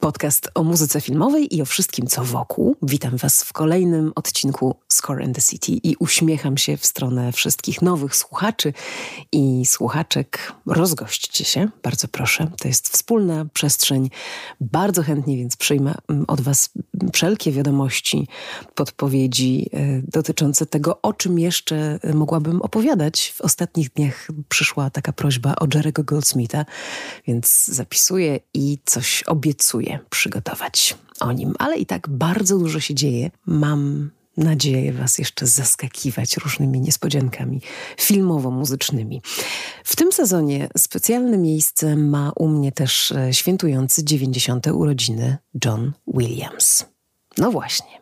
Podcast o muzyce filmowej i o wszystkim, co wokół. Witam Was w kolejnym odcinku Score in the City i uśmiecham się w stronę wszystkich nowych słuchaczy i słuchaczek. Rozgośćcie się, bardzo proszę. To jest wspólna przestrzeń. Bardzo chętnie więc przyjmę mm, od Was wszelkie wiadomości, podpowiedzi e, dotyczące tego, o czym jeszcze mogłabym opowiadać. W ostatnich dniach przyszła taka prośba o Jerego Goldsmitha, więc zapisuję i coś obiecuję przygotować o nim, ale i tak bardzo dużo się dzieje. Mam nadzieję Was jeszcze zaskakiwać różnymi niespodziankami filmowo-muzycznymi. W tym sezonie specjalne miejsce ma u mnie też e, świętujący 90. urodziny John Williams. No właśnie.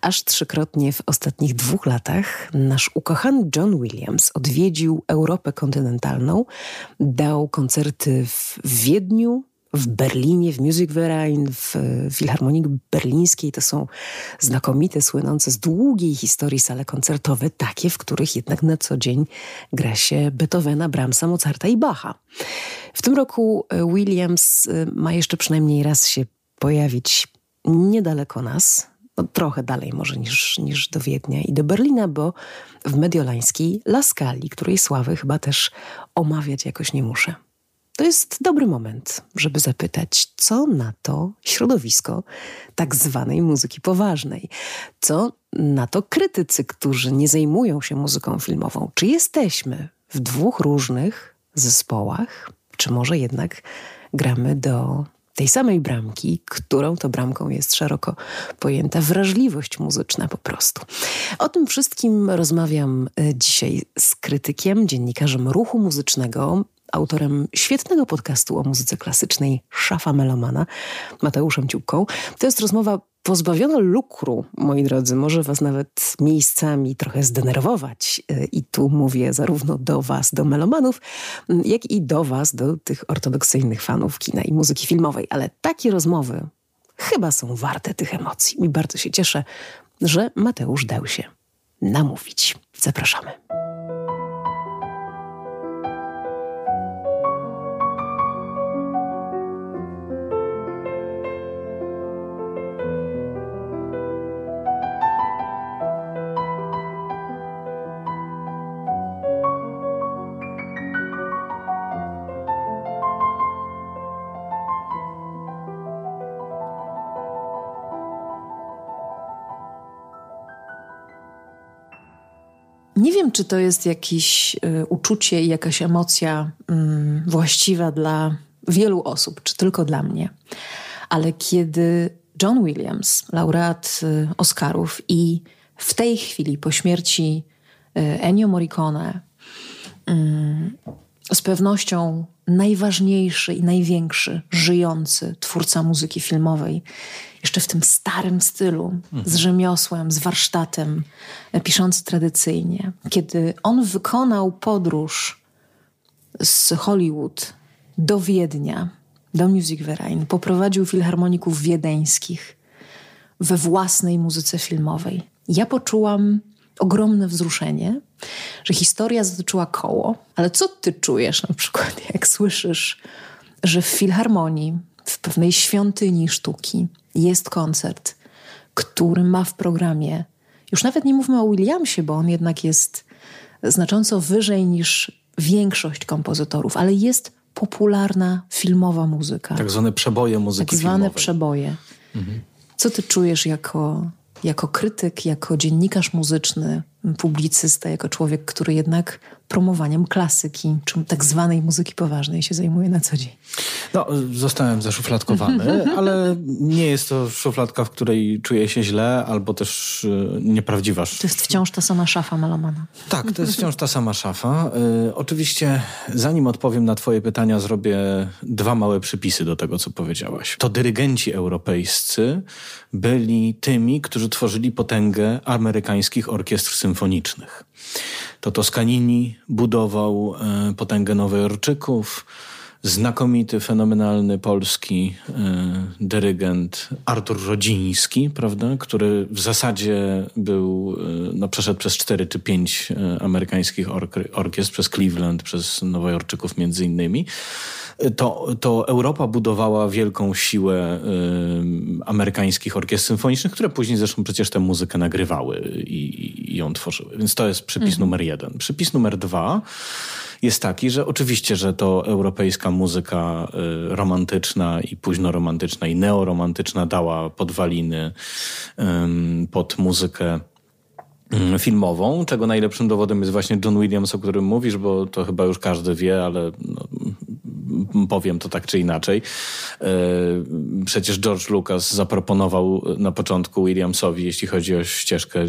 Aż trzykrotnie w ostatnich dwóch latach nasz ukochany John Williams odwiedził Europę kontynentalną, dał koncerty w Wiedniu, w Berlinie, w Musikverein, w Filharmonii Berlińskiej. To są znakomite, słynące z długiej historii sale koncertowe, takie, w których jednak na co dzień gra się Beethovena, Brahmsa, Mozarta i Bacha. W tym roku e, Williams e, ma jeszcze przynajmniej raz się pojawić niedaleko nas, no, trochę dalej może niż, niż do Wiednia i do Berlina, bo w mediolańskiej Laskali, której sławy chyba też omawiać jakoś nie muszę. To jest dobry moment, żeby zapytać, co na to środowisko tak zwanej muzyki poważnej. Co na to krytycy, którzy nie zajmują się muzyką filmową. Czy jesteśmy w dwóch różnych zespołach, czy może jednak gramy do tej samej bramki, którą to bramką jest szeroko pojęta wrażliwość muzyczna po prostu. O tym wszystkim rozmawiam e, dzisiaj z krytykiem, dziennikarzem ruchu muzycznego, autorem świetnego podcastu o muzyce klasycznej Szafa Melomana, Mateuszem Ciupką. To jest rozmowa pozbawiona lukru, moi drodzy, może was nawet miejscami trochę zdenerwować. I tu mówię zarówno do was, do melomanów, jak i do was, do tych ortodoksyjnych fanów kina i muzyki filmowej. Ale takie rozmowy chyba są warte tych emocji. I bardzo się cieszę, że Mateusz dał się namówić. Zapraszamy. Czy to jest jakieś y, uczucie i jakaś emocja y, właściwa dla wielu osób, czy tylko dla mnie. Ale kiedy John Williams, laureat y, Oscarów i w tej chwili po śmierci y, Ennio Morricone, y, z pewnością najważniejszy i największy żyjący twórca muzyki filmowej, jeszcze w tym starym stylu, mhm. z rzemiosłem, z warsztatem, e, piszący tradycyjnie. Kiedy on wykonał podróż z Hollywood do Wiednia, do Musikverein, poprowadził filharmoników wiedeńskich we własnej muzyce filmowej. Ja poczułam ogromne wzruszenie, że historia zatoczyła koło. Ale co ty czujesz na przykład, jak słyszysz, że w filharmonii, w pewnej świątyni sztuki jest koncert, który ma w programie, już nawet nie mówmy o Williamsie, bo on jednak jest znacząco wyżej niż większość kompozytorów, ale jest popularna filmowa muzyka. Tak zwane przeboje muzyki Tak zwane filmowej. przeboje. Mhm. Co ty czujesz jako jako krytyk, jako dziennikarz muzyczny, publicysta, jako człowiek, który jednak promowaniem klasyki, czy tak zwanej muzyki poważnej się zajmuje na co dzień? No, zostałem zaszufladkowany, ale nie jest to szufladka, w której czuję się źle, albo też y, nieprawdziwa. To jest wciąż ta sama szafa Melomana. Tak, to jest wciąż ta sama szafa. Y, oczywiście, zanim odpowiem na twoje pytania, zrobię dwa małe przypisy do tego, co powiedziałaś. To dyrygenci europejscy byli tymi, którzy tworzyli potęgę amerykańskich orkiestr symfonicznych. To Toscanini budował e, potęgę Nowojorczyków, znakomity, fenomenalny polski y, dyrygent Artur Rodziński, prawda, który w zasadzie był, y, no, przeszedł przez cztery czy pięć amerykańskich orkiestr, przez Cleveland, przez Nowojorczyków między innymi to, to Europa budowała wielką siłę y, amerykańskich orkiestr symfonicznych, które później zresztą przecież tę muzykę nagrywały i, i ją tworzyły. Więc to jest przypis mhm. numer jeden. Przypis numer dwa jest taki, że oczywiście, że to europejska muzyka y, romantyczna i późno romantyczna i neoromantyczna dała podwaliny y, pod muzykę filmową, czego najlepszym dowodem jest właśnie John Williams, o którym mówisz, bo to chyba już każdy wie, ale no, powiem to tak czy inaczej. E, przecież George Lucas zaproponował na początku Williamsowi, jeśli chodzi o ścieżkę,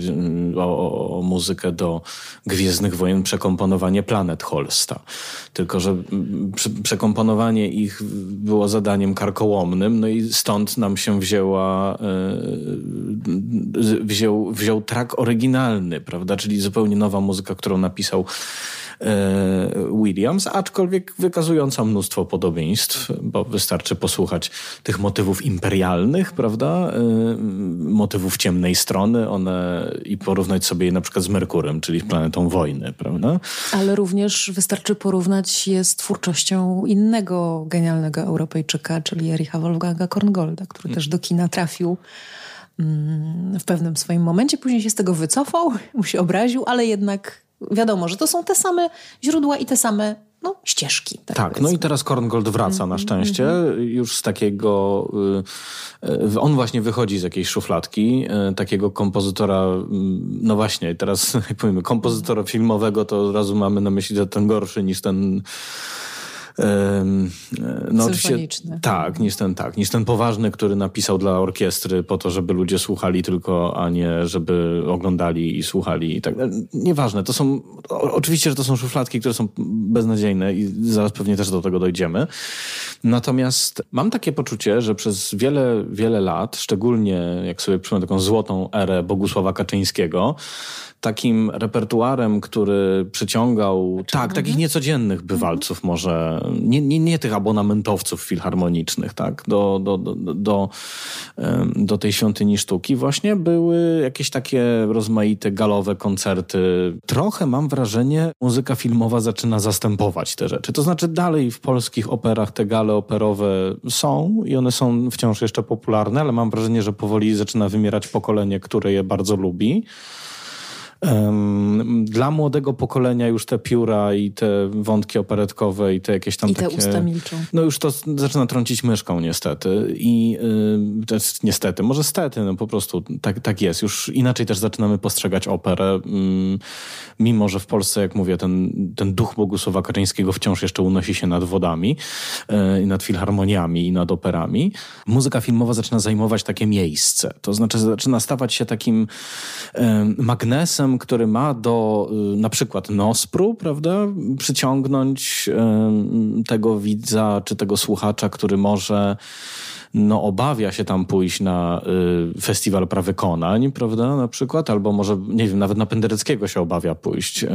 o, o muzykę do Gwiezdnych Wojen, przekomponowanie Planet Holsta. Tylko, że przekomponowanie ich było zadaniem karkołomnym, no i stąd nam się wzięła, e, wziął, wziął track oryginalny, prawda, czyli zupełnie nowa muzyka, którą napisał Williams, aczkolwiek wykazująca mnóstwo podobieństw, bo wystarczy posłuchać tych motywów imperialnych, prawda? E, motywów ciemnej strony, one i porównać sobie je na przykład z Merkurem, czyli planetą wojny, prawda? Ale również wystarczy porównać je z twórczością innego genialnego Europejczyka, czyli Ericha Wolfganga Korngolda, który hmm. też do kina trafił mm, w pewnym swoim momencie. Później się z tego wycofał, mu się obraził, ale jednak wiadomo, że to są te same źródła i te same no, ścieżki. Tak, tak no i teraz Korngold wraca na mhm, szczęście. Mm -hmm. Już z takiego. Y, y, on właśnie wychodzi z jakiejś szufladki, y, takiego kompozytora. Mm, no właśnie, teraz powiemy, kompozytora filmowego, to od razu mamy na myśli, że ten gorszy niż ten no, Symfoniczny. Tak, niż ten, tak, niż ten poważny, który napisał dla orkiestry po to, żeby ludzie słuchali tylko, a nie żeby oglądali i słuchali i tak. Nieważne, to są, oczywiście, że to są szufladki, które są beznadziejne i zaraz pewnie też do tego dojdziemy. Natomiast mam takie poczucie, że przez wiele, wiele lat, szczególnie jak sobie przypomnę taką złotą erę Bogusława Kaczyńskiego, takim repertuarem, który przyciągał, tak, takich niecodziennych bywalców mhm. może, nie, nie, nie tych abonamentowców filharmonicznych, tak, do, do, do, do, do tej świątyni sztuki właśnie były jakieś takie rozmaite galowe koncerty. Trochę mam wrażenie, muzyka filmowa zaczyna zastępować te rzeczy. To znaczy dalej w polskich operach te gale operowe są i one są wciąż jeszcze popularne, ale mam wrażenie, że powoli zaczyna wymierać pokolenie, które je bardzo lubi. Dla młodego pokolenia już te pióra i te wątki operetkowe i te jakieś tam I takie... te usta milczą. No już to zaczyna trącić myszką niestety. I yy, to jest niestety, może stety, no po prostu tak, tak jest. Już inaczej też zaczynamy postrzegać operę. Yy, mimo, że w Polsce, jak mówię, ten, ten duch Bogusława Kaczyńskiego wciąż jeszcze unosi się nad wodami yy, i nad filharmoniami i nad operami. Muzyka filmowa zaczyna zajmować takie miejsce. To znaczy zaczyna stawać się takim magnesem który ma do y, na przykład Nospru, prawda, przyciągnąć tego widza czy tego słuchacza, który może no, obawia się tam pójść na y, festiwal prawykonań, prawda, na przykład, albo może, nie wiem, nawet na Pendereckiego się obawia pójść, y,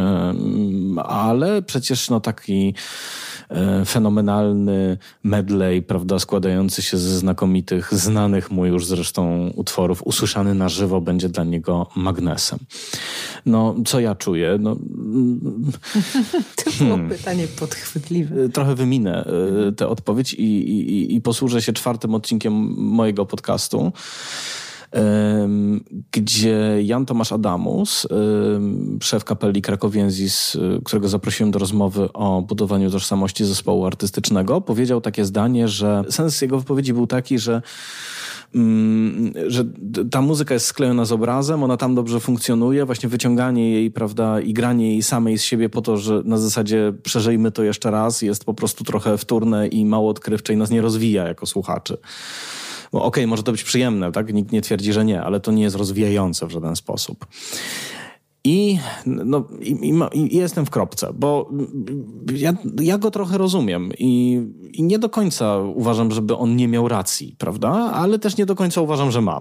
ale przecież no taki E, fenomenalny medley, prawda, składający się ze znakomitych, znanych mu już zresztą utworów, usłyszany na żywo będzie dla niego magnesem. No, co ja czuję? No, to było hmm. pytanie podchwytliwe. Trochę wyminę e, tę odpowiedź i, i, i posłużę się czwartym odcinkiem mojego podcastu gdzie Jan Tomasz Adamus, szef kapeli Krakowienzis, y, którego zaprosiłem do rozmowy o budowaniu tożsamości zespołu artystycznego, powiedział takie zdanie, że sens jego wypowiedzi był taki, że że ta muzyka jest sklejona z obrazem, ona tam dobrze funkcjonuje, właśnie wyciąganie jej, prawda, i granie jej samej z siebie po to, że na zasadzie przeżyjmy to jeszcze raz, jest po prostu trochę wtórne i mało odkrywcze i nas nie rozwija jako słuchaczy. Okej, okay, może to być przyjemne, tak? Nikt nie twierdzi, że nie, ale to nie jest rozwijające w żaden sposób. I, no, i, i, jestem w kropce, bo ja, ja go trochę rozumiem i, i, nie do końca uważam, żeby on nie miał racji, prawda? Ale też nie do końca uważam, że ma.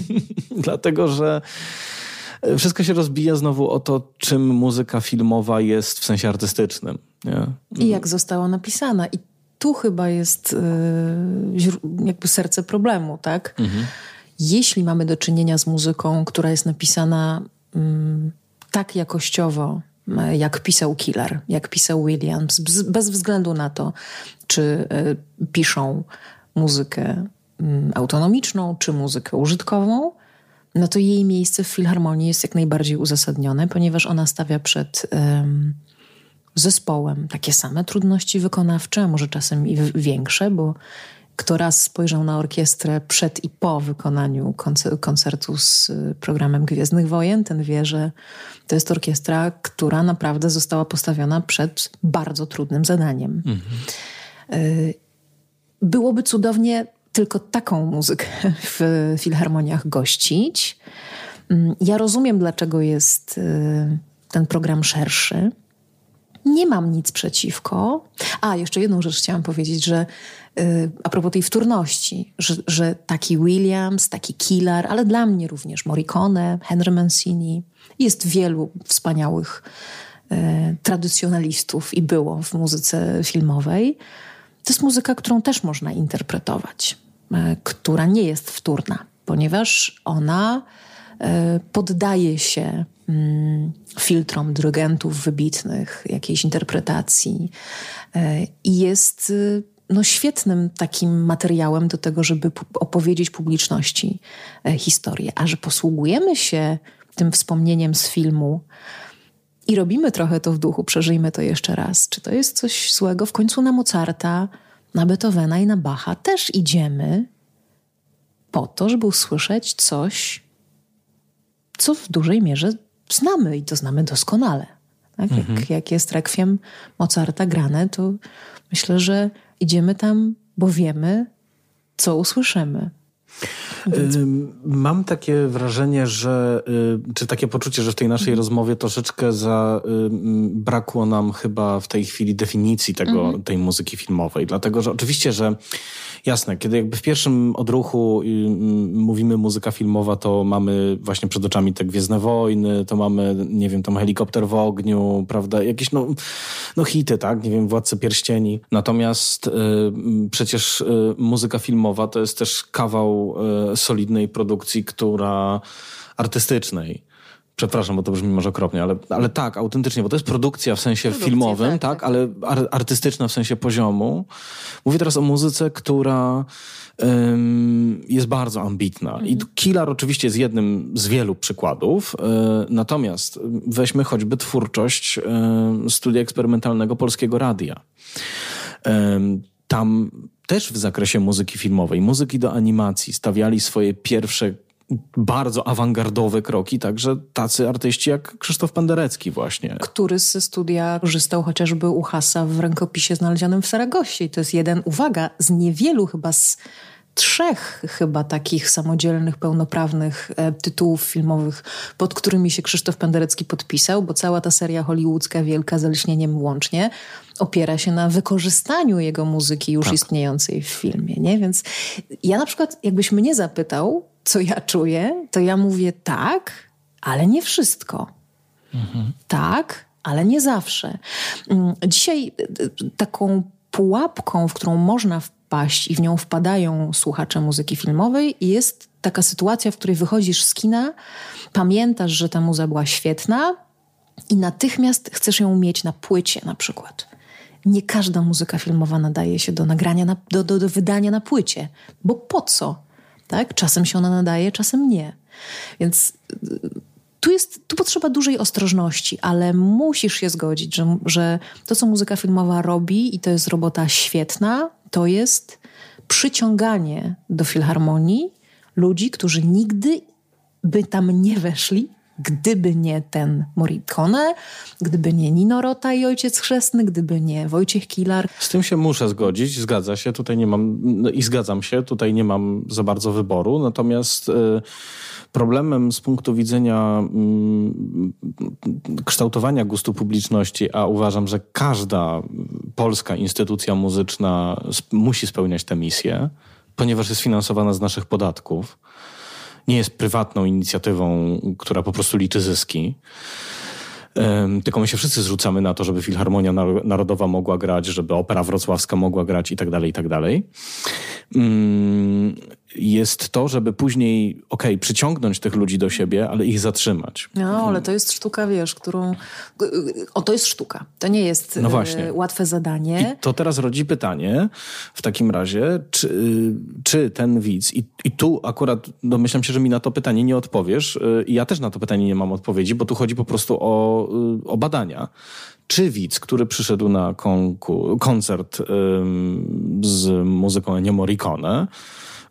Dlatego, że wszystko się rozbija znowu o to, czym muzyka filmowa jest w sensie artystycznym. Nie? I jak została napisana. I tu chyba jest y, jakby serce problemu, tak? Mhm. Jeśli mamy do czynienia z muzyką, która jest napisana tak jakościowo, jak pisał Killer, jak pisał Williams, bez względu na to, czy piszą muzykę mm, autonomiczną, czy muzykę użytkową, no to jej miejsce w filharmonii jest jak najbardziej uzasadnione, ponieważ ona stawia przed um, zespołem takie same trudności wykonawcze, może czasem i większe, bo kto raz spojrzał na orkiestrę przed i po wykonaniu koncertu z y, programem Gwiezdnych Wojen, ten wie, że to jest orkiestra, która naprawdę została postawiona przed bardzo trudnym zadaniem. Mhm. Byłoby cudownie tylko taką muzykę w filharmoniach gościć. Mm, ja rozumiem, dlaczego jest y, ten program szerszy. Nie mam nic przeciwko. A, jeszcze jedną rzecz chciałam powiedzieć, że a propos tej wtórności, że, że taki Williams, taki Killer, ale dla mnie również Morricone, Henry Mancini, jest wielu wspaniałych y, tradycjonalistów i było w muzyce filmowej. To jest muzyka, którą też można interpretować. E, która nie jest wtórna, ponieważ ona e, poddaje się mm, filtrom dyrygentów wybitnych, jakiejś interpretacji e, i jest no, świetnym takim materiałem do tego, żeby opowiedzieć publiczności historię. A że posługujemy się tym wspomnieniem z filmu i robimy trochę to w duchu, przeżyjmy to jeszcze raz. Czy to jest coś złego? W końcu na Mozarta na Beethovena i na Bacha też idziemy po to, żeby usłyszeć coś, co w dużej mierze znamy i to znamy doskonale. Tak? Mhm. Jak, jak jest rekwiem Mozarta grane, to myślę, że idziemy tam, bo wiemy, co usłyszymy. Mam takie wrażenie, że, y, czy takie poczucie, że w tej naszej mhm. rozmowie troszeczkę za, brakło nam chyba w tej chwili definicji tego, mhm. tej muzyki filmowej. Dlatego, że oczywiście, że jasne, kiedy jakby w pierwszym odruchu mówimy muzyka filmowa, to mamy właśnie przed oczami te Gwiezdne Wojny, to mamy, nie wiem, tam Helikopter w ogniu, prawda, jakieś no, no hity, tak, nie wiem, Władcy Pierścieni. Natomiast y, przecież y, muzyka filmowa to jest też kawał E, solidnej produkcji, która artystycznej. Przepraszam, bo to brzmi może okropnie, ale, ale tak, autentycznie, bo to jest produkcja w sensie produkcja, filmowym, tak, tak, tak, ale ar artystyczna w sensie poziomu. Mówię teraz o muzyce, która um, jest bardzo ambitna. Mhm. I Killer oczywiście jest jednym z wielu przykładów, e, natomiast weźmy choćby twórczość e, studia eksperymentalnego Polskiego Radia. tam też w zakresie muzyki filmowej, muzyki do animacji stawiali swoje pierwsze bardzo awangardowe kroki, także tacy artyści jak Krzysztof Penderecki właśnie. Który z studia korzystał chociażby u Hasa w rękopisie znalezionym w Saragosie. I to jest jeden, uwaga, z niewielu chyba z trzech chyba takich samodzielnych, pełnoprawnych e, tytułów filmowych, pod którymi się Krzysztof Penderecki podpisał, bo cała ta seria hollywoodzka Wielka z Leśnieniem łącznie opiera się na wykorzystaniu jego muzyki już tak. istniejącej w filmie, nie? Więc ja na przykład, jakbyś mnie zapytał, co ja czuję, to ja mówię tak, ale nie wszystko. Mhm. Tak, ale nie zawsze. Mm, dzisiaj e, taką pułapką, w którą można wpaść i w nią wpadają słuchacze muzyki filmowej, jest taka sytuacja, w której wychodzisz z kina, pamiętasz, że ta muza była świetna i natychmiast chcesz ją mieć na płycie na przykład. Nie każda muzyka filmowa nadaje się do nagrania, na, do, do, do wydania na płycie, bo po co? Tak? Czasem się ona nadaje, czasem nie. Więc tu, jest, tu potrzeba dużej ostrożności, ale musisz się zgodzić, że, że to, co muzyka filmowa robi, i to jest robota świetna, to jest przyciąganie do filharmonii ludzi, którzy nigdy by tam nie weszli, gdyby nie ten Morricone, gdyby nie Nino Rota i Ojciec Chrzestny, gdyby nie Wojciech Kilar. Z tym się muszę zgodzić, zgadza się, tutaj nie mam, no i zgadzam się, tutaj nie mam za bardzo wyboru, natomiast... Yy Problemem z punktu widzenia mm, kształtowania gustu publiczności, a uważam, że każda polska instytucja muzyczna musi spełniać tę misję, ponieważ jest finansowana z naszych podatków, nie jest prywatną inicjatywą, która po prostu liczy zyski tylko my się wszyscy zrzucamy na to, żeby Filharmonia Narodowa mogła grać, żeby Opera Wrocławska mogła grać i tak dalej, i tak dalej. Jest to, żeby później, okej, okay, przyciągnąć tych ludzi do siebie, ale ich zatrzymać. No, ale to jest sztuka, wiesz, którą... O, to jest sztuka. To nie jest no właśnie. łatwe zadanie. I to teraz rodzi pytanie w takim razie, czy, czy ten widz, i, i tu akurat domyślam się, że mi na to pytanie nie odpowiesz, i ja też na to pytanie nie mam odpowiedzi, bo tu chodzi po prostu o, o badania czy widz, który przyszedł na koncert ym, z muzyką Ennio Morricone,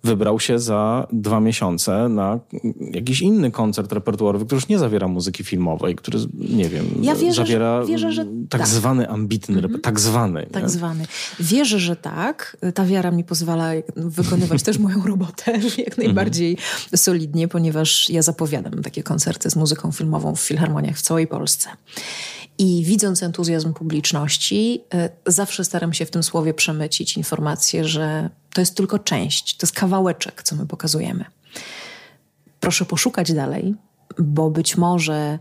wybrał się za dwa miesiące na jakiś inny koncert repertuarowy, który już nie zawiera muzyki filmowej, który, nie wiem, ja wierzę, zawiera że, wierzę, że tak, tak, zwany ambitny, -hmm. tak zwany. Tak nie? zwany. Wierzę, że tak. Ta wiara mi pozwala wykonywać też moją robotę jak najbardziej mm -hmm. solidnie, ponieważ ja zapowiadam takie koncerty z muzyką filmową w filharmoniach w całej Polsce. I widząc entuzjazm publiczności, y, zawsze staram się w tym słowie przemycić informację, że to jest tylko część, to jest kawałeczek, co my pokazujemy. Proszę poszukać dalej, bo być może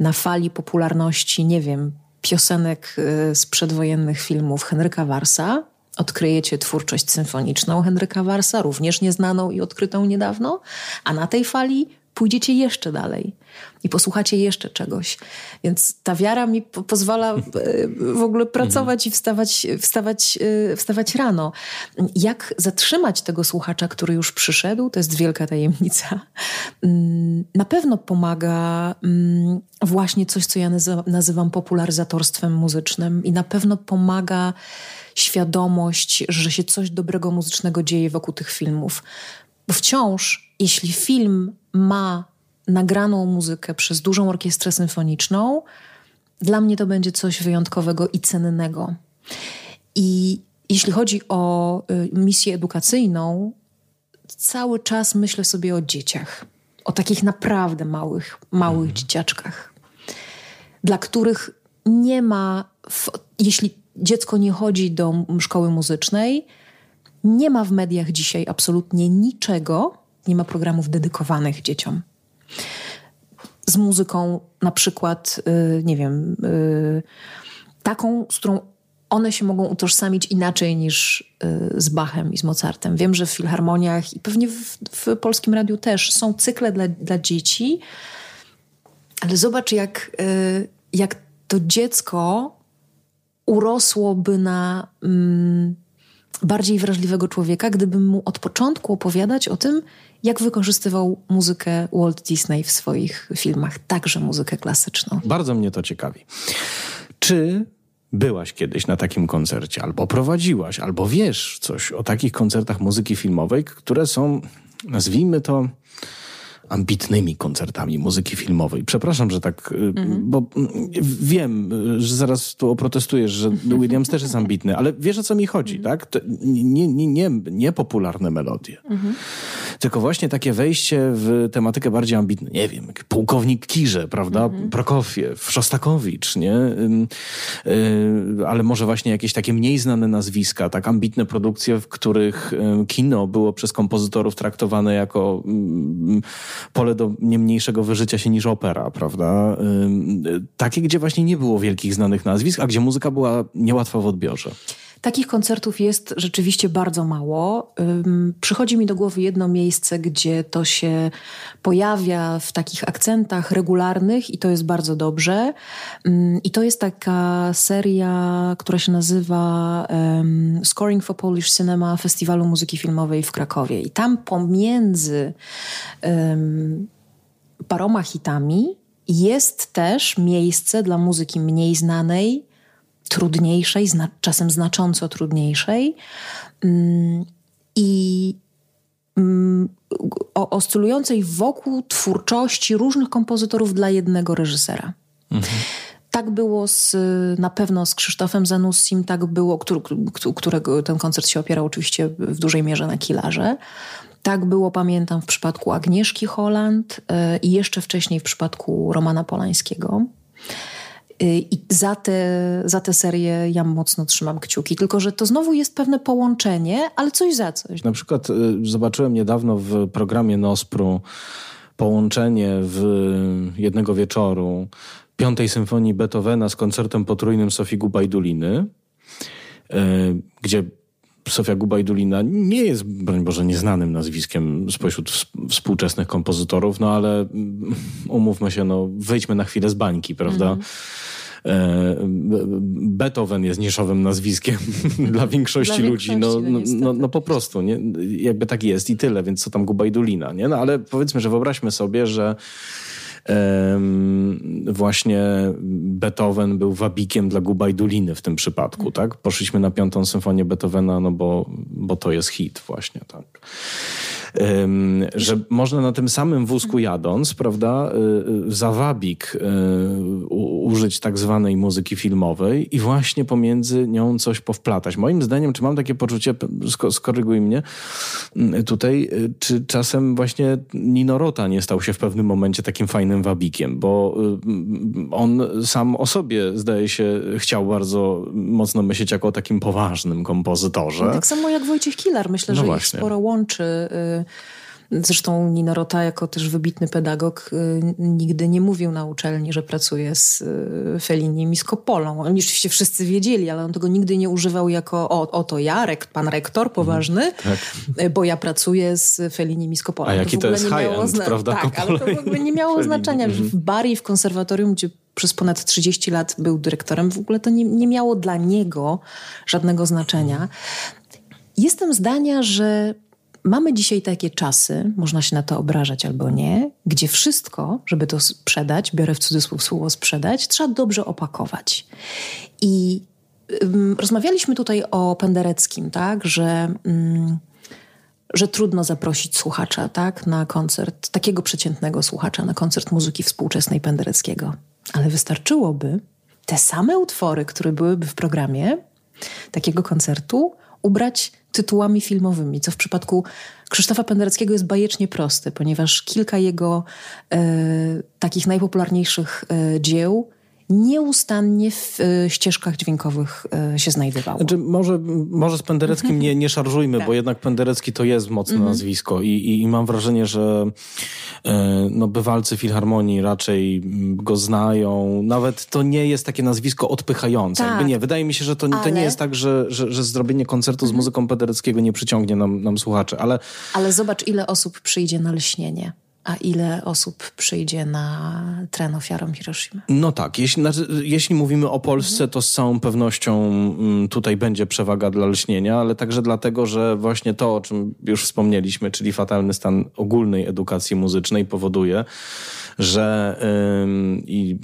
na fali popularności, nie wiem, piosenek y, z przedwojennych filmów Henryka Warsa odkryjecie twórczość symfoniczną Henryka Warsa, również nieznaną i odkrytą niedawno, a na tej fali pójdziecie jeszcze dalej i posłuchacie jeszcze czegoś. Więc ta wiara mi po pozwala e, w ogóle pracować i wstawać, wstawać, e, wstawać rano. Jak zatrzymać tego słuchacza, który już przyszedł, to jest wielka tajemnica. Mm, na pewno pomaga mm, właśnie coś, co ja nazywam popularyzatorstwem muzycznym i na pewno pomaga świadomość, że się coś dobrego muzycznego dzieje wokół tych filmów. Bo wciąż, jeśli film ma nagraną muzykę przez dużą orkiestrę symfoniczną, dla mnie to będzie coś wyjątkowego i cennego. I jeśli chodzi o y, misję edukacyjną, cały czas myślę sobie o dzieciach, o takich naprawdę małych, małych mhm. dzieciaczkach, dla których nie ma, w, jeśli dziecko nie chodzi do szkoły muzycznej, nie ma w mediach dzisiaj absolutnie niczego, nie ma programów dedykowanych dzieciom. Z muzyką na przykład, yy, nie wiem, yy, taką, z którą one się mogą utożsamić inaczej niż yy, z Bachem i z Mozartem. Wiem, że w filharmoniach i pewnie w, w Polskim Radiu też są cykle dla, dla dzieci, ale zobacz, jak, y, jak to dziecko urosłoby na mm, bardziej wrażliwego człowieka, gdybym mu od początku opowiadać o tym, jak wykorzystywał muzykę Walt Disney w swoich filmach, także muzykę klasyczną. Bardzo mnie to ciekawi. Czy byłaś kiedyś na takim koncercie, albo prowadziłaś, albo wiesz coś o takich koncertach muzyki filmowej, które są, nazwijmy to, ambitnymi koncertami muzyki filmowej. Przepraszam, że tak, mhm. bo wiem, że zaraz tu oprotestujesz, że Williams też jest ambitny, ale wiesz o co mi chodzi, mhm. tak? Nie, nie, nie, nie popularne melodie, mhm. Tylko właśnie takie wejście w tematykę bardziej ambitną. Nie wiem, pułkownik Kirze, prawda? Mhm. Prokofiew, Szostakowicz, nie? Y, ale może właśnie jakieś takie mniej znane nazwiska, tak ambitne produkcje, w których kino było przez kompozytorów traktowane jako pole do nie mniejszego wyżycia się niż opera, prawda? Takie, gdzie właśnie nie było wielkich znanych nazwisk, a gdzie muzyka była niełatwa w odbiorze. Takich koncertów jest rzeczywiście bardzo mało. Przychodzi mi do głowy jedno miejsce, gdzie to się pojawia w takich akcentach regularnych i to jest bardzo dobrze. I to jest taka seria, która się nazywa Scoring for Polish Cinema Festiwalu Muzyki Filmowej w Krakowie. I tam pomiędzy paroma hitami jest też miejsce dla muzyki mniej znanej, trudniejszej, zna czasem znacząco trudniejszej mm, i mm, oscylującej wokół twórczości różnych kompozytorów dla jednego reżysera. Mhm. Tak było z, na pewno z Krzysztofem Zanussim, tak było, który, którego ten koncert się opierał oczywiście w dużej mierze na Kilarze. Tak było, pamiętam, w przypadku Agnieszki Holland yy, i jeszcze wcześniej w przypadku Romana Polańskiego. Y, I za tę za te serię ja mocno trzymam kciuki. Tylko, że to znowu jest pewne połączenie, ale coś za coś. Na przykład y, zobaczyłem niedawno w programie Nospru połączenie w jednego wieczoru Piątej Symfonii Beethovena z koncertem potrójnym Sofii Gubajduliny, gdzie Sofia Gubajdulina nie jest, broń Boże, nieznanym nazwiskiem spośród współczesnych kompozytorów, no ale mm, umówmy się, no wyjdźmy na chwilę z bańki, prawda? Mm. Beethoven jest niszowym nazwiskiem dla większości, dla ludzi. No, no, no, no, po prostu, nie? jakby tak jest i tyle, więc co tam Gubajdulina, nie? No ale powiedzmy, że wyobraźmy sobie, że właśnie Beethoven był wabikiem dla Gubajduliny w tym przypadku, tak? Poszliśmy na piątą symfonię Beethovena, no bo, bo to jest hit właśnie, tak że można na tym samym wózku jadąc, prawda, y, y, za wabik y, użyć tak zwanej muzyki filmowej i właśnie pomiędzy nią coś powplatać. Moim zdaniem, czy mam takie poczucie, skoryguj mnie tutaj, czy czasem właśnie Nino Rota nie stał się w pewnym momencie takim fajnym wabikiem, bo on sam o sobie, zdaje się, chciał bardzo mocno myśleć jako o takim poważnym kompozytorze. No, tak samo jak Wojciech Kilar. Myślę, no że właśnie. ich sporo łączy Zresztą Nino Rota, jako też wybitny pedagog, y, nigdy nie mówił na uczelni, że pracuje z y, Felliniem i z Coppolą. Oni oczywiście wszyscy wiedzieli, ale on tego nigdy nie używał jako o, oto ja, rek, pan rektor poważny, mm, tak. Y, bo ja pracuję z Fellinim i z Coppolą. A jaki to, to jest high-end, prawda? Tak, ale to w ogóle nie miało znaczenia. W mhm. Bari, w konserwatorium, gdzie przez ponad 30 lat był dyrektorem, w ogóle to nie, nie miało dla niego żadnego znaczenia. Jestem zdania, że Mamy dzisiaj takie czasy, można się na to obrażać albo nie, gdzie wszystko, żeby to sprzedać, biorę w cudzysłów słowo sprzedać, trzeba dobrze opakować. I rozmawialiśmy tutaj o Pendereckim, tak, że. Że trudno zaprosić słuchacza tak, na koncert, takiego przeciętnego słuchacza, na koncert muzyki współczesnej Pendereckiego. Ale wystarczyłoby te same utwory, które byłyby w programie takiego koncertu, ubrać tytułami filmowymi, co w przypadku Krzysztofa Pendereckiego jest bajecznie prosty, ponieważ kilka jego e, takich najpopularniejszych e, dzieł nieustannie w y, ścieżkach dźwiękowych y, się znajdowało. Znaczy, może, może z Pendereckim nie, nie szarżujmy, tak. bo jednak Penderecki to jest mocne mhm. nazwisko i, i, i, mam wrażenie, że y, no, bywalcy Filharmonii raczej go znają. Nawet to nie jest takie nazwisko odpychające. Tak. Jakby nie, wydaje mi się, że to, ale... to nie jest tak, że, że, że zrobienie koncertu mhm. z muzyką Pendereckiego nie przyciągnie nam, nam słuchaczy, ale... Ale zobacz, ile osób przyjdzie na lśnienie. A ile osób przyjdzie na tren ofiarom Hiroshimy? No tak, jeśli, jeśli mówimy o Polsce, mhm. to z całą pewnością mm, tutaj będzie przewaga dla lśnienia, ale także dlatego, że właśnie to, o czym już wspomnieliśmy, czyli fatalny stan ogólnej edukacji muzycznej powoduje, że i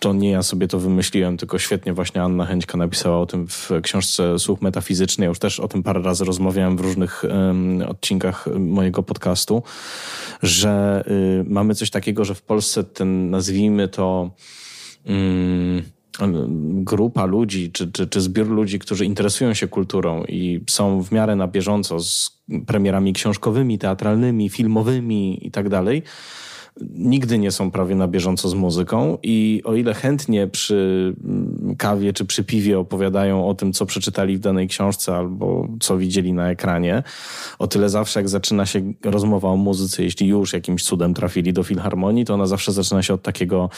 to nie ja sobie to wymyśliłem, tylko świetnie właśnie Anna Chęćka napisała o tym w książce Słuch Metafizyczny. Ja już też o tym parę razy rozmawiałem w różnych odcinkach mojego podcastu, że y, mamy coś takiego, że w Polsce ten, nazwijmy to, grupa ludzi, czy, czy, czy zbiór ludzi, którzy interesują się kulturą i są w miarę na bieżąco z premierami książkowymi, teatralnymi, filmowymi i tak dalej, nigdy nie są prawie na bieżąco z muzyką i o ile chętnie przy mm, kawie czy przy piwie opowiadają o tym, co przeczytali w danej książce albo co widzieli na ekranie, o tyle zawsze jak zaczyna się rozmowa o muzyce, jeśli już jakimś cudem trafili do filharmonii, to ona zawsze zaczyna się od takiego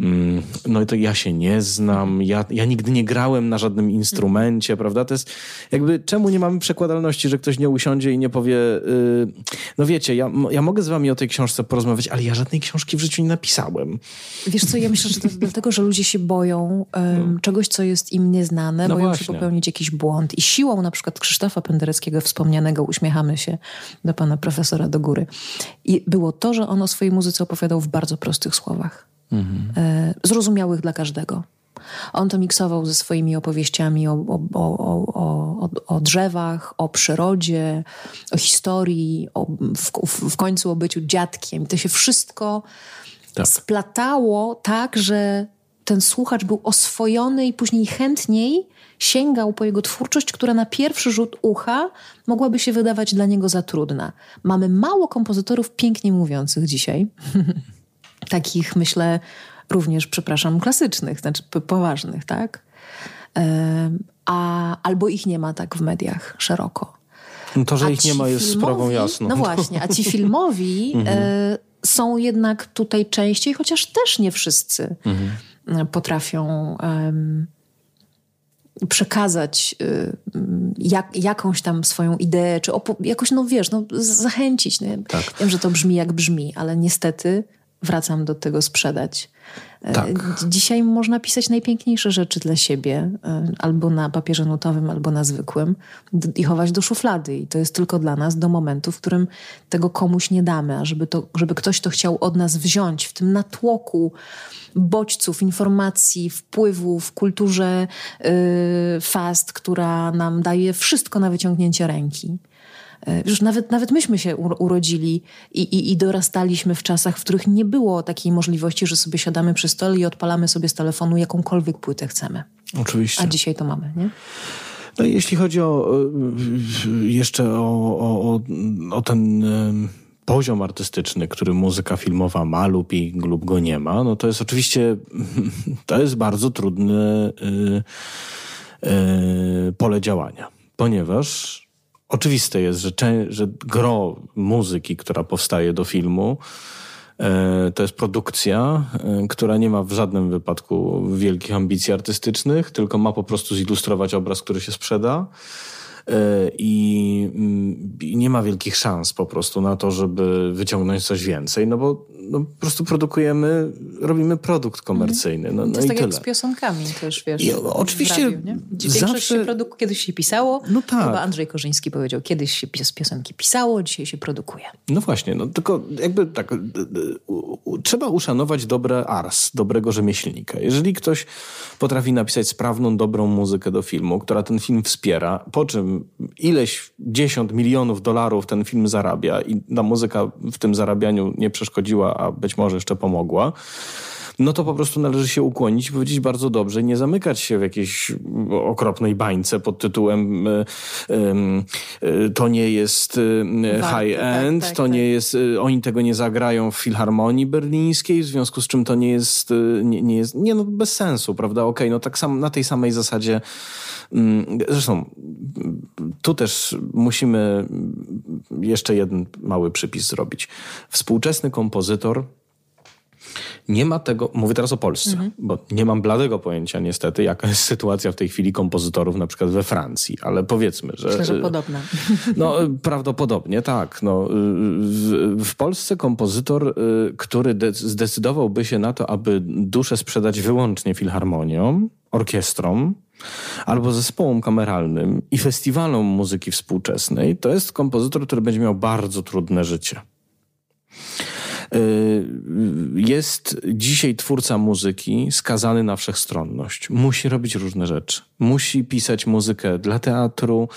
mm, no i to ja się nie znam, ja, ja nigdy nie grałem na żadnym instrumencie, prawda? To jest jakby, czemu nie mamy przekładalności, że ktoś nie usiądzie i nie powie, yy, no wiecie, ja, ja mogę z wami o tej książce porozmawiać, ale ja żadnej książki w życiu nie napisałem. Wiesz co, ja myślę, że to dlatego, że ludzie się boją um, no. czegoś, co jest im nieznane, no boją właśnie. się popełnić jakiś błąd i siłą na przykład Krzysztofa Pendereckiego wspomnianego, uśmiechamy się do pana profesora do góry, i było to, że on o swojej muzyce opowiadał w bardzo prostych słowach. Mhm. E, zrozumiałych dla każdego. On to miksował ze swoimi opowieściami o, o, o, o, drzewach, o przyrodzie, o historii, w, w końcu o byciu dziadkiem. To się wszystko tak. splatało tak, że ten słuchacz był oswojony i później chętniej sięgał po jego twórczość, która na pierwszy rzut ucha mogłaby się wydawać dla niego za trudna. Mamy mało kompozytorów pięknie mówiących dzisiaj. Takich, myślę, również, przepraszam, klasycznych, znaczy poważnych, tak? A, albo ich nie ma tak w mediach szeroko. No to, że a ich nie ma jest filmowi, sprawą jasną. No właśnie, a ci filmowi mhm. e, są jednak tutaj częściej, chociaż też nie wszyscy mhm. potrafią um, przekazać y, jak, jakąś tam swoją ideę, czy jakoś, no wiesz, no, zachęcić. No, tak. Wiem, że to brzmi jak brzmi, ale niestety wracam do tego sprzedać. E, tak. Dzisiaj można pisać najpiękniejsze rzeczy dla siebie, e, albo na papierze notowym, albo na zwykłym, i chować do szuflady. I to jest tylko dla nas do momentu, w którym tego komuś nie damy, a żeby, to, żeby ktoś to chciał od nas wziąć w tym natłoku bodźców, informacji, wpływów, kulturze yy, fast, która nam daje wszystko na wyciągnięcie ręki. E, już nawet, nawet myśmy się urodzili i, i, i, dorastaliśmy w czasach, w których nie było takiej możliwości, że sobie siadamy przy stole i odpalamy sobie z telefonu jakąkolwiek płytę chcemy. Oczywiście. A dzisiaj to mamy, nie? No i jeśli chodzi o jeszcze o, o, o ten poziom artystyczny, który muzyka filmowa ma lub, i, lub go nie ma, no to jest oczywiście to jest bardzo trudne yy, yy, pole działania, ponieważ oczywiste jest, że, że gro muzyki, która powstaje do filmu, e, to jest produkcja, e, która nie ma w żadnym wypadku wielkich ambicji artystycznych, tylko ma po prostu zilustrować obraz, który się sprzeda. E, i, mm, i, nie ma wielkich szans po prostu na to, żeby wyciągnąć coś więcej, no bo no, po prostu produkujemy, robimy produkt komercyjny. No, to no jest tak tyle. jak z piosenkami też, wiesz. I, oczywiście radiu, zawsze... się produku... kiedyś się pisało, no tak. chyba Andrzej Korzyński powiedział, kiedyś się piosenki pisało, dzisiaj się produkuje. No właśnie, no tylko jakby tak, trzeba uszanować dobre ars, dobrego rzemieślnika. Jeżeli ktoś potrafi napisać sprawną, dobrą muzykę do filmu, która ten film wspiera, po czym ileś dziesiąt milionów dolarów ten film zarabia i ta muzyka w tym zarabianiu nie przeszkodziła, a być może jeszcze pomogła, no to po prostu należy się ukłonić i powiedzieć bardzo dobrze, nie zamykać się w jakiejś okropnej bańce pod tytułem y, y, to nie jest y, high-end, tak, tak, to tak. nie jest, oni tego nie zagrają w Filharmonii Berlińskiej, w związku z czym to nie jest, nie, nie jest, nie no bez sensu, prawda, okej, okay, no tak sam, na tej samej zasadzie mm, Zresztą tu też musimy jeszcze jeden mały przypis zrobić. Współczesny kompozytor nie ma tego, mówię teraz o Polsce, mhm. bo nie mam bladego pojęcia niestety, jaka jest sytuacja w tej chwili kompozytorów na przykład we Francji, ale powiedzmy, że... Myślę, że podobna. No prawdopodobnie tak. No, w, w Polsce kompozytor, y, który zdecydowałby się na to, aby duszę sprzedać wyłącznie filharmonią, orkiestrą, albo zespołom kameralnym i festiwalom muzyki współczesnej, to jest kompozytor, który będzie miał bardzo trudne życie. Y, jest dzisiaj twórca muzyki skazany na wszechstronność. Musi robić różne rzeczy. Musi pisać muzykę dla teatru,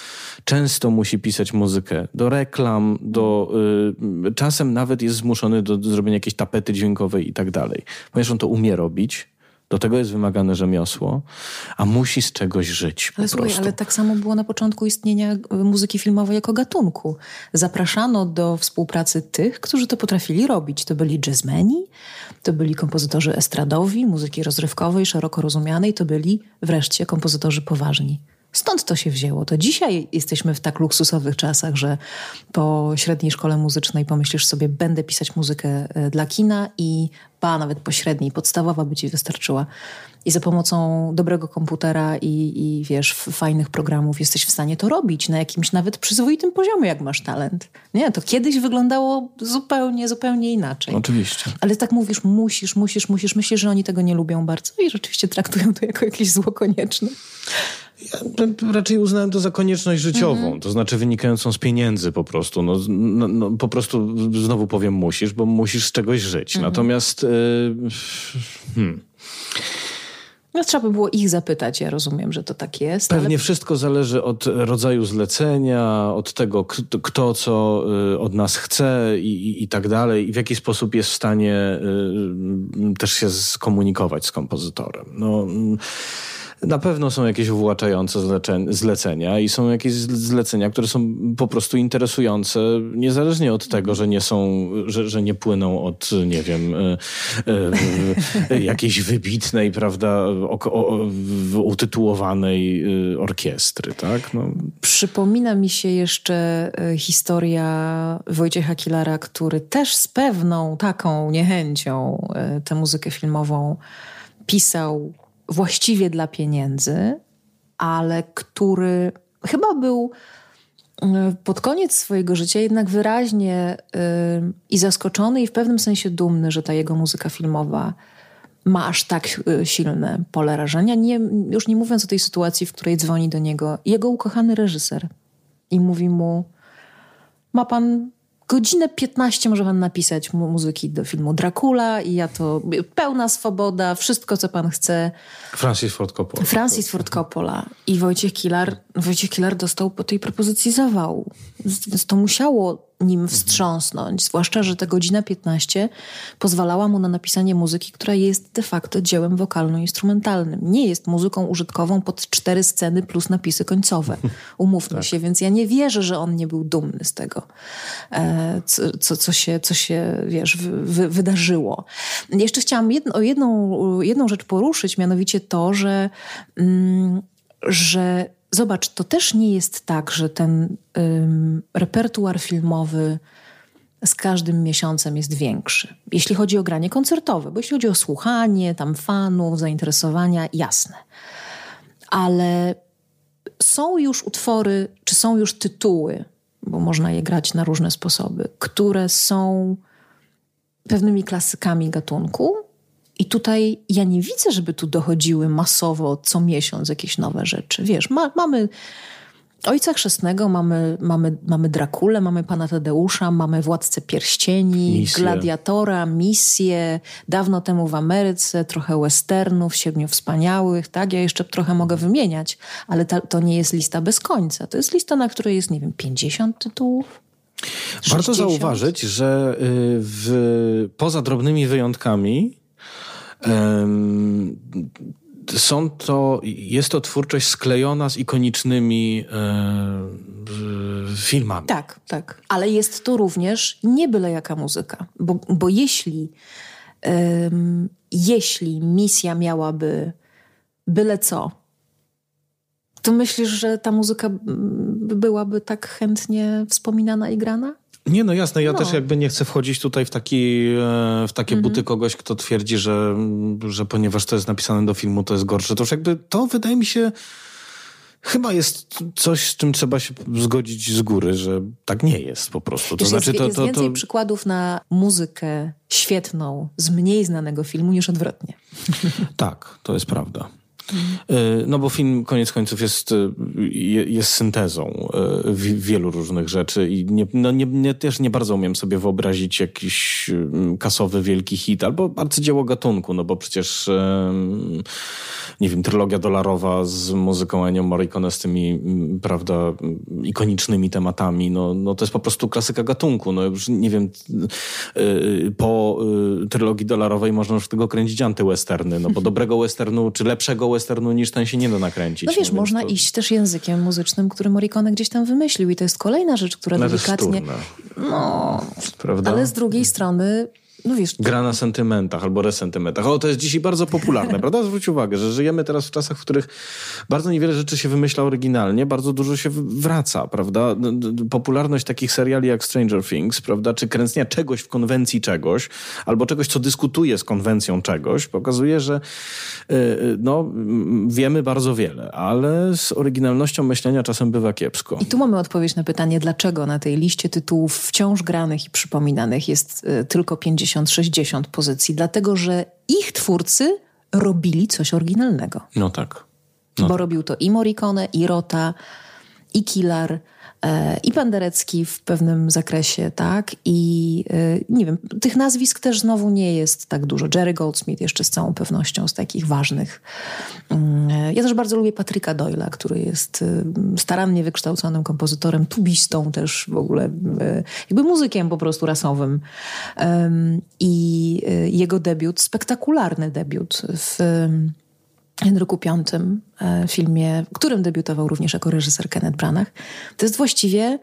często musi pisać muzykę do reklam, do, y, czasem nawet jest zmuszony do, zrobienia jakiejś tapety dźwiękowej i tak dalej. Ponieważ on to umie robić, do tego jest wymagane rzemiosło, a musi z czegoś żyć. Ale słuchaj, ale tak samo było na początku istnienia muzyki filmowej jako gatunku. Zapraszano do współpracy tych, którzy to potrafili robić. To byli jazzmeni, to byli kompozytorzy estradowi, muzyki rozrywkowej, szeroko rozumianej, to byli wreszcie kompozytorzy poważni. Stąd to się wzięło. To dzisiaj jesteśmy w tak luksusowych czasach, że po średniej szkole muzycznej pomyślisz sobie, będę pisać muzykę e, dla kina i ba, nawet po średniej, podstawowa by ci wystarczyła. I za pomocą dobrego komputera i, i wiesz, fajnych programów jesteś w stanie to robić na jakimś nawet przyzwoitym poziomie, jak masz talent. Nie, to kiedyś wyglądało zupełnie, zupełnie inaczej. Oczywiście. Ale tak mówisz, musisz, musisz, musisz. Myślisz, że oni tego nie lubią bardzo i rzeczywiście traktują to jako jakieś zło konieczne. Ja raczej uznałem to za konieczność życiową, mhm. to znaczy wynikającą z pieniędzy po prostu. No, no, no, po prostu znowu powiem musisz, bo musisz z czegoś żyć. Mhm. Natomiast... Yy, hmm. No trzeba by było ich zapytać, ja rozumiem, że to tak jest. Pewnie ale... wszystko zależy od rodzaju zlecenia, od tego, kto, co y, od nas chce i, i, i, tak dalej, i w jaki sposób jest w stanie y, też się skomunikować z kompozytorem. No, Na pewno są jakieś uwłaczające zlecenia i są jakieś zlecenia, które są po prostu interesujące, niezależnie od tego, że nie są, że, że nie płyną od, nie wiem, e, e, jakiejś wybitnej, prawda, utytułowanej e, orkiestry, tak? No. Przypomina mi się jeszcze historia Wojciecha Kilara, który też z pewną taką niechęcią tę muzykę filmową pisał właściwie dla pieniędzy, ale który chyba był y, pod koniec swojego życia jednak wyraźnie yy, i zaskoczony, i w pewnym sensie dumny, że ta jego muzyka filmowa ma aż tak yy, silne pole rażenia. Nie, już nie mówiąc o tej sytuacji, w której dzwoni do niego jego ukochany reżyser i mówi mu: Ma pan godzinę 15 może pan napisać mu muzyki do filmu Dracula i ja to pełna swoboda, wszystko co pan chce. Francis Ford Coppola. Francis Ford Coppola i Wojciech Kilar. Wojciech Kilar dostał po tej propozycji zawału. Więc to musiało nim wstrząsnąć. Zwłaszcza, że ta godzina 15 pozwalała mu na napisanie muzyki, która jest de facto dziełem wokalno-instrumentalnym. Nie jest muzyką użytkową pod cztery sceny plus napisy końcowe. Umówmy tak. się, więc ja nie wierzę, że on nie był dumny z tego, e, co, co, co się, co się wiesz, wy, wydarzyło. Jeszcze chciałam jedno, jedną, jedną rzecz poruszyć, mianowicie to, że, mm, że zobacz, to też nie jest tak, że ten ym, repertuar filmowy z każdym miesiącem jest większy. Jeśli chodzi o granie koncertowe, bo jeśli chodzi o słuchanie, tam fanów, zainteresowania, jasne. Ale są już utwory, czy są już tytuły, bo można je grać na różne sposoby, które są pewnymi klasykami gatunku, i tutaj ja nie widzę, żeby tu dochodziły masowo co miesiąc jakieś nowe rzeczy. Wiesz, ma, mamy Ojca Chrzestnego, mamy, mamy, mamy Drakulę, mamy Pana Tadeusza, mamy Władcę Pierścieni, Misję. Gladiatora, Misję, dawno temu w Ameryce, trochę westernów, Siedmiu Wspaniałych, tak? Ja jeszcze trochę mogę wymieniać, ale ta, to nie jest lista bez końca. To jest lista, na której jest, nie wiem, 50 tytułów. 60? Warto zauważyć, że y, w, poza drobnymi wyjątkami są to, jest to twórczość sklejona z ikonicznymi filmami. Tak, tak. Ale jest to również nie byle jaka muzyka. Bo, bo jeśli, jeśli misja miałaby byle co, to myślisz, że ta muzyka byłaby tak chętnie wspominana i grana? Nie, no jasne, ja no. też jakby nie chcę wchodzić tutaj w, taki, e, w takie mhm. buty kogoś, kto twierdzi, że, że ponieważ to jest napisane do filmu, to jest gorsze. To już jakby to wydaje mi się chyba jest coś, z czym trzeba się zgodzić z góry, że tak nie jest po prostu. To znaczy, jest, to, jest to, więcej to... przykładów na muzykę świetną z mniej znanego filmu niż odwrotnie. Tak, to jest prawda. E, no bo film koniec końców jest, e, jest syntezą e, wielu różnych rzeczy i nie, no nie, nie, też nie bardzo umiem sobie wyobrazić jakiś kasowy wielki hit albo arcydzieło gatunku, no bo przecież nie wiem, trylogia dolarowa z muzyką Ennio Morricone z tymi, prawda, ikonicznymi tematami, no, no to jest po prostu klasyka gatunku. No już nie wiem, po trylogii dolarowej można już tego kręcić antywesterny, no bo dobrego westernu, czy lepszego westernu niż ten się nie da nakręcić. No wiesz, no można to... iść też językiem muzycznym, który Morricone gdzieś tam wymyślił i to jest kolejna rzecz, która no, delikatnie... No, Prawda? ale z drugiej strony no wiesz, Gra na sentymentach albo resentymentach. O, to jest dzisiaj bardzo popularne, prawda? Zwróć uwagę, że żyjemy teraz w czasach, w których bardzo niewiele rzeczy się wymyśla oryginalnie, bardzo dużo się wraca, prawda? Popularność takich seriali jak Stranger Things, prawda? Czy kręcenia czegoś w konwencji czegoś, albo czegoś, co dyskutuje z konwencją czegoś, pokazuje, że yy, no, wiemy bardzo wiele, ale z oryginalnością myślenia czasem bywa kiepsko. I tu mamy odpowiedź na pytanie, dlaczego na tej liście tytułów wciąż granych i przypominanych jest yy, tylko 50 50-60 pozycji, dlatego że ich twórcy robili coś oryginalnego. No tak. No. Bo robił to i Morricone, i Rota, i Kilar, i Penderecki w pewnym zakresie, tak? I e, nie wiem, tych nazwisk też znowu nie jest tak dużo. Jerry Goldsmith jeszcze z całą pewnością z takich ważnych. Mm, e, ja też bardzo lubię Patryka Doyla, który jest starannie wykształconym kompozytorem, tubistą też w ogóle, jakby muzykiem po prostu rasowym. I jego debiut, spektakularny debiut w Henryku V, e, filmie, w którym debiutował również jako reżyser Kenneth Branagh. To jest właściwie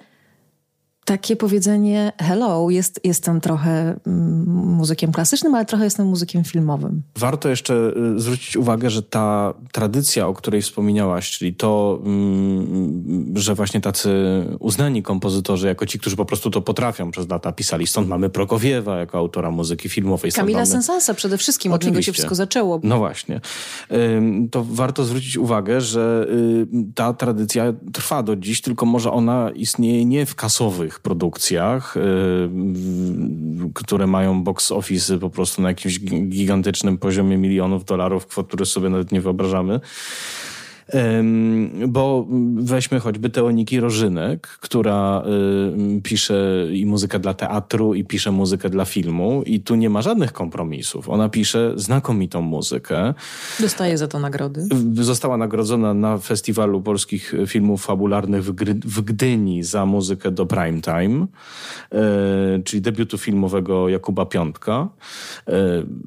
takie powiedzenie hello, jest, jestem trochę mm, muzykiem klasycznym, ale trochę jestem muzykiem filmowym. Warto jeszcze y, zwrócić uwagę, że ta tradycja, o której wspomniałaś, czyli to, mm, że właśnie tacy uznani kompozytorzy, jako ci, którzy po prostu to potrafią przez lata pisali. Stąd mamy Prokowiewa jako autora muzyki filmowej. Kamila mamy... Sensansa przede wszystkim, Oczywiście. od niego się wszystko zaczęło. No właśnie. To warto zwrócić uwagę, że y, ta tradycja trwa do dziś, tylko może ona istnieje nie w kasowych produkcjach, y, które mają box office po prostu na jakimś gigantycznym poziomie milionów dolarów, kwot, które sobie nawet nie wyobrażamy. Bo weźmy choćby Teoniki Rożynek, która pisze i muzykę dla teatru, i pisze muzykę dla filmu, i tu nie ma żadnych kompromisów. Ona pisze znakomitą muzykę. Dostaje za to nagrody. Została nagrodzona na Festiwalu Polskich Filmów Fabularnych w, Gdyni za muzykę do Prime Time, y, czyli debiutu filmowego Jakuba Piątka. Y,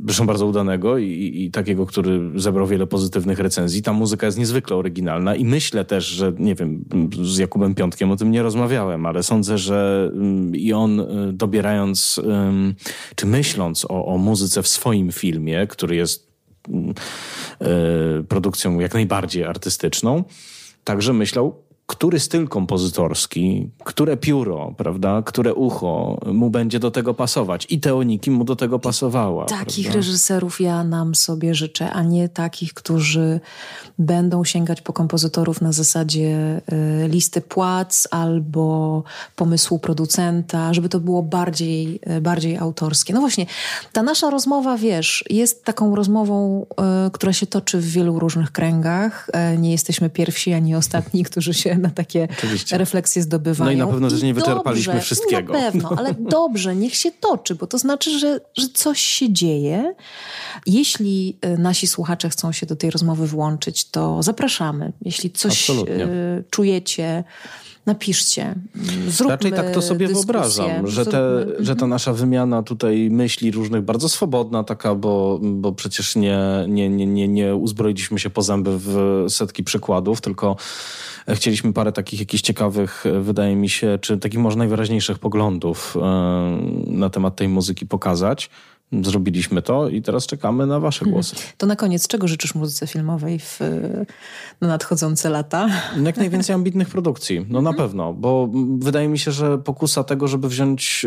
zresztą bardzo udanego i, i takiego, który zebrał wiele pozytywnych recenzji. Ta muzyka jest niezwykle oryginalna i myślę też, że nie wiem, z Jakubem Piątkiem o tym nie rozmawiałem, ale sądzę, że mm, i on y, dobierając, czy myśląc o, o muzyce w swoim filmie, który jest mm, y, produkcją jak najbardziej artystyczną, także myślał, który styl kompozytorski, które pióro, prawda, które ucho mu będzie do tego pasować. I Teoniki mu do tego pasowała. Takich prawda? reżyserów ja nam sobie życzę, a nie takich, którzy będą sięgać po kompozytorów na zasadzie y, listy płac albo pomysłu producenta, żeby to było bardziej, y, bardziej autorskie. No właśnie, ta nasza rozmowa, wiesz, jest taką rozmową, y, która się toczy w wielu różnych kręgach. nie jesteśmy pierwsi ani ostatni, którzy się na takie Oczywiście. refleksje zdobywają. No i na pewno też nie wyczerpaliśmy dobrze, wszystkiego. Na pewno, ale dobrze, niech się toczy, bo to znaczy, że, że coś się dzieje. Jeśli y, nasi słuchacze chcą się do tej rozmowy włączyć, to zapraszamy. Jeśli coś Absolutnie. Y, czujecie, napiszcie. Zróbmy Raczej tak to sobie dyskusję. wyobrażam, że, te, że ta nasza wymiana tutaj myśli różnych bardzo swobodna taka, bo, bo przecież nie, nie, nie, nie, nie uzbroiliśmy się po zęby w setki przykładów, tylko chcieliśmy parę takich jakichś ciekawych, wydaje mi się, czy takich może najwyraźniejszych poglądów e, na temat tej muzyki pokazać. Zrobiliśmy to i teraz czekamy na Wasze mhm. głosy. To na koniec, czego życzysz muzyce filmowej w na nadchodzące lata? Jak najwięcej ambitnych produkcji. No na mhm. pewno, bo wydaje mi się, że pokusa tego, żeby wziąć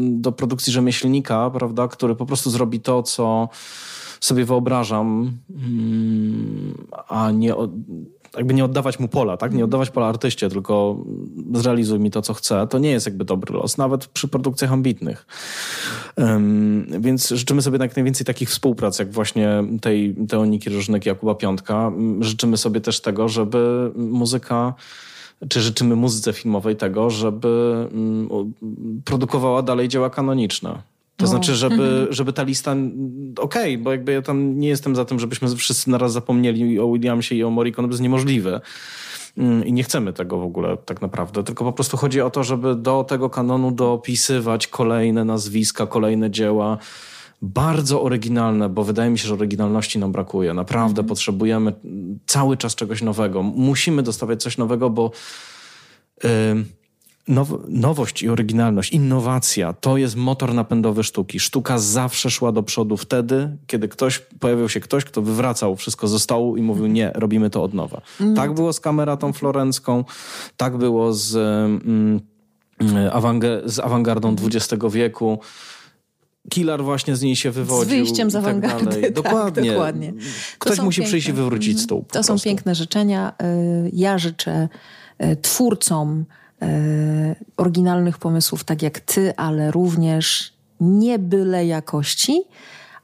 do produkcji rzemieślnika, prawda, który po prostu zrobi to, co sobie wyobrażam, a nie jakby nie oddawać mu pola, tak? Nie oddawać pola artyście, tylko zrealizuj mi to, co chcę. To nie jest jakby dobry los, nawet przy produkcjach ambitnych. Um, więc życzymy sobie jak najwięcej takich współprac, jak właśnie tej Teoniki Różnek Jakuba Piątka. Życzymy sobie też tego, żeby muzyka czy życzymy muzyce filmowej tego, żeby produkowała dalej dzieła kanoniczne. To no. znaczy, żeby, mhm. żeby ta lista, okej, okay, bo jakby ja tam nie jestem za tym, żebyśmy wszyscy naraz zapomnieli o Williamsie i o Morricone, to jest niemożliwe. Mm, I nie chcemy tego w ogóle tak naprawdę, tylko po prostu chodzi o to, żeby do tego kanonu dopisywać kolejne nazwiska, kolejne dzieła, bardzo oryginalne, bo wydaje mi się, że oryginalności nam brakuje. Naprawdę mhm. potrzebujemy cały czas czegoś nowego. Musimy dostawiać coś nowego, bo... Yy, now, nowość i oryginalność, innowacja to jest motor napędowy sztuki. Sztuka zawsze szła do przodu wtedy, kiedy ktoś, pojawił się ktoś, kto wywracał wszystko ze stołu i mówił nie, robimy to od nowa. Mm. Tak było z kameratą florencką, tak było z, mm, z awangardą XX wieku. Killer właśnie z niej się wywodził. Z wyjściem z tak awangardy. Tak, dokładnie. dokładnie. Ktoś musi piękne. przyjść i wywrócić stół. To są piękne życzenia. Y, ja życzę y, twórcom oryginalnych pomysłów, tak jak ty, ale również nie byle jakości,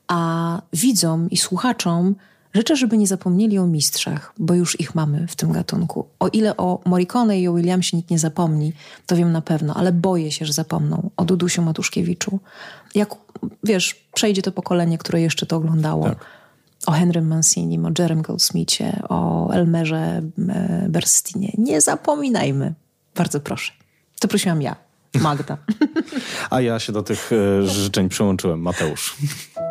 a widzom i słuchaczom życzę, żeby nie zapomnieli o mistrzach, bo już ich mamy w tym gatunku. O ile o Morricone i o Williamsie nikt nie zapomni, to wiem na pewno, ale boję się, że zapomną o Dudusiu Matuszkiewiczu. Jak, wiesz, przejdzie to pokolenie, które jeszcze to oglądało. Tak. O Henrym Mancinim, o Jerem Goldsmithie, o Elmerze e, Berstinie. Nie zapominajmy. Bardzo proszę. To prosiłam ja, Magda. A ja się do tych e, życzeń przyłączyłem, Mateusz.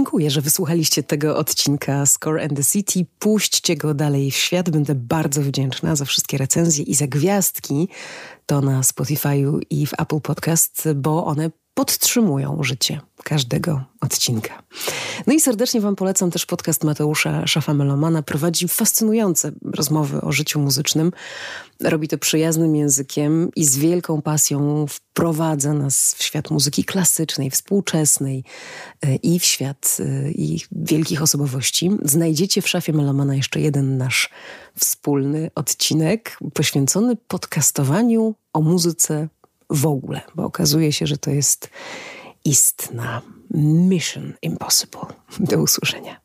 Dziękuję, że wysłuchaliście tego odcinka Score and the City. Puśćcie go dalej w świat. Będę bardzo wdzięczna za wszystkie recenzje i za gwiazdki. To na Spotify'u i w Apple Podcast, bo one podtrzymują życie każdego odcinka. No i serdecznie Wam polecam też podcast Mateusza Szafa-Melomana. Prowadzi fascynujące rozmowy o życiu muzycznym. Robi to przyjaznym językiem i z wielką pasją wprowadza nas w świat muzyki klasycznej, współczesnej e, i w świat e, ich wielkich osobowości. Znajdziecie w Szafie Melomana jeszcze jeden nasz wspólny odcinek poświęcony podcastowaniu o muzyce w ogóle, bo okazuje się, że to jest istna Mission Impossible. Do usłyszenia.